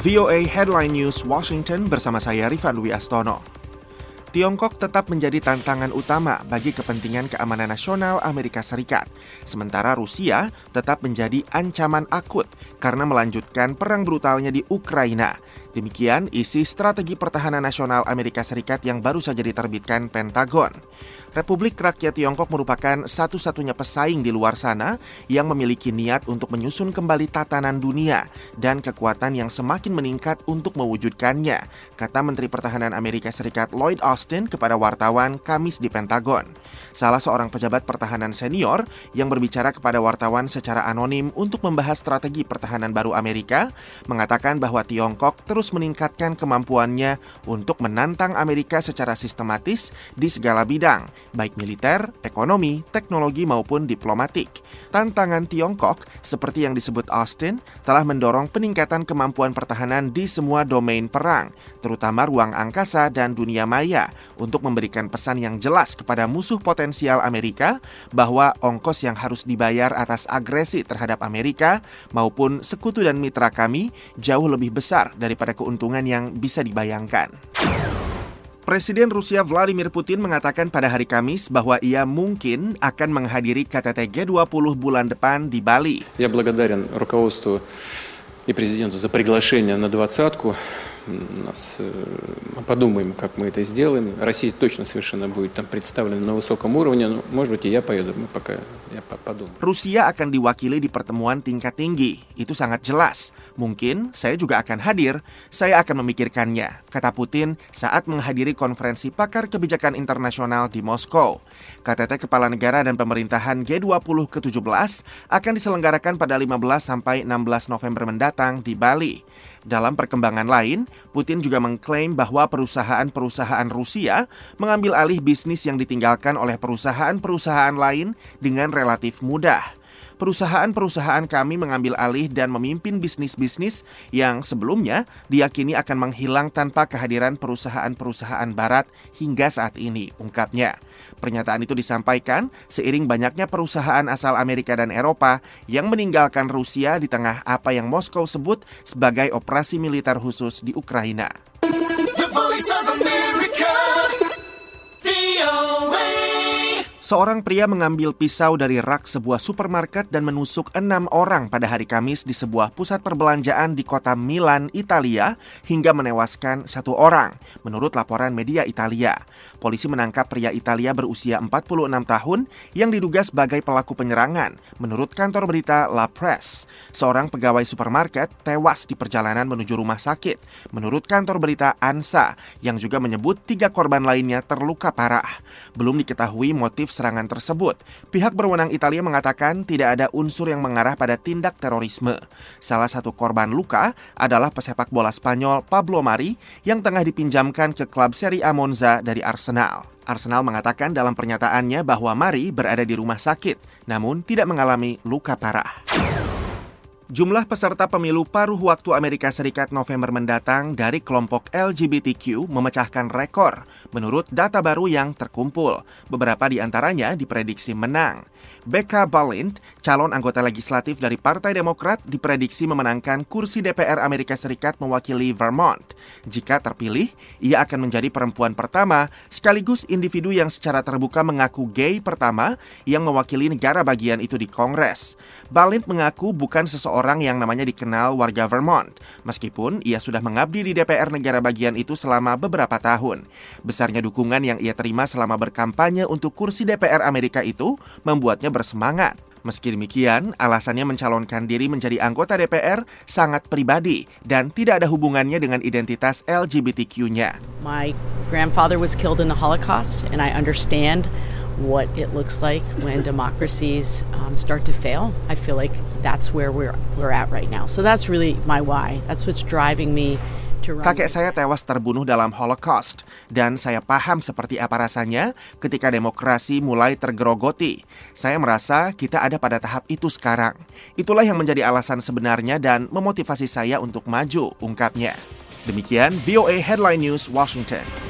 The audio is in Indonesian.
VOA Headline News Washington bersama saya Rifan Dwi Astono. Tiongkok tetap menjadi tantangan utama bagi kepentingan keamanan nasional Amerika Serikat, sementara Rusia tetap menjadi ancaman akut karena melanjutkan perang brutalnya di Ukraina. Demikian isi strategi pertahanan nasional Amerika Serikat yang baru saja diterbitkan Pentagon. Republik Rakyat Tiongkok merupakan satu-satunya pesaing di luar sana yang memiliki niat untuk menyusun kembali tatanan dunia dan kekuatan yang semakin meningkat untuk mewujudkannya, kata Menteri Pertahanan Amerika Serikat Lloyd Austin kepada wartawan Kamis di Pentagon. Salah seorang pejabat pertahanan senior yang berbicara kepada wartawan secara anonim untuk membahas strategi pertahanan baru Amerika mengatakan bahwa Tiongkok terus meningkatkan kemampuannya untuk menantang Amerika secara sistematis di segala bidang baik militer, ekonomi, teknologi maupun diplomatik. Tantangan Tiongkok, seperti yang disebut Austin, telah mendorong peningkatan kemampuan pertahanan di semua domain perang, terutama ruang angkasa dan dunia maya, untuk memberikan pesan yang jelas kepada musuh potensial Amerika bahwa ongkos yang harus dibayar atas agresi terhadap Amerika maupun sekutu dan mitra kami jauh lebih besar daripada keuntungan yang bisa dibayangkan. Presiden Rusia Vladimir Putin mengatakan pada hari Kamis bahwa ia mungkin akan menghadiri KTT G20 bulan depan di Bali. Я благодарен руководству и президенту за приглашение на двадцатку. нас, мы подумаем, как мы это сделаем. Россия точно совершенно будет там представлена на высоком уровне. Но, может быть, и я поеду. Мы пока я подумаю. Rusia akan diwakili di pertemuan tingkat tinggi. Itu sangat jelas. Mungkin saya juga akan hadir. Saya akan memikirkannya, kata Putin saat menghadiri konferensi pakar kebijakan internasional di Moskow. KTT Kepala Negara dan Pemerintahan G20 ke-17 akan diselenggarakan pada 15 sampai 16 November mendatang di Bali. Dalam perkembangan lain, Putin juga mengklaim bahwa perusahaan-perusahaan Rusia mengambil alih bisnis yang ditinggalkan oleh perusahaan-perusahaan lain dengan relatif mudah perusahaan-perusahaan kami mengambil alih dan memimpin bisnis-bisnis yang sebelumnya diyakini akan menghilang tanpa kehadiran perusahaan-perusahaan barat hingga saat ini, ungkapnya. Pernyataan itu disampaikan seiring banyaknya perusahaan asal Amerika dan Eropa yang meninggalkan Rusia di tengah apa yang Moskow sebut sebagai operasi militer khusus di Ukraina. Seorang pria mengambil pisau dari rak sebuah supermarket dan menusuk enam orang pada hari Kamis di sebuah pusat perbelanjaan di kota Milan, Italia, hingga menewaskan satu orang, menurut laporan media Italia. Polisi menangkap pria Italia berusia 46 tahun yang diduga sebagai pelaku penyerangan, menurut kantor berita La Presse. Seorang pegawai supermarket tewas di perjalanan menuju rumah sakit, menurut kantor berita ANSA, yang juga menyebut tiga korban lainnya terluka parah. Belum diketahui motif serangan tersebut. Pihak berwenang Italia mengatakan tidak ada unsur yang mengarah pada tindak terorisme. Salah satu korban luka adalah pesepak bola Spanyol Pablo Mari yang tengah dipinjamkan ke klub Serie A Monza dari Arsenal. Arsenal mengatakan dalam pernyataannya bahwa Mari berada di rumah sakit, namun tidak mengalami luka parah. Jumlah peserta pemilu paruh waktu Amerika Serikat November mendatang dari kelompok LGBTQ memecahkan rekor menurut data baru yang terkumpul. Beberapa di antaranya diprediksi menang. Becca Balint, calon anggota legislatif dari Partai Demokrat, diprediksi memenangkan kursi DPR Amerika Serikat mewakili Vermont. Jika terpilih, ia akan menjadi perempuan pertama sekaligus individu yang secara terbuka mengaku gay pertama yang mewakili negara bagian itu di Kongres. Balint mengaku bukan seseorang yang namanya dikenal warga Vermont, meskipun ia sudah mengabdi di DPR negara bagian itu selama beberapa tahun. Besarnya dukungan yang ia terima selama berkampanye untuk kursi DPR Amerika itu membuatnya bersemangat. Meski demikian, alasannya mencalonkan diri menjadi anggota DPR sangat pribadi dan tidak ada hubungannya dengan identitas LGBTQ-nya. My grandfather was killed in the Holocaust and I understand what it looks like when democracies um, start to fail. I feel like that's where we're we're at right now. So that's really my why. That's what's driving me Kakek saya tewas terbunuh dalam Holocaust, dan saya paham seperti apa rasanya ketika demokrasi mulai tergerogoti. Saya merasa kita ada pada tahap itu sekarang. Itulah yang menjadi alasan sebenarnya dan memotivasi saya untuk maju, ungkapnya. Demikian VOA Headline News Washington.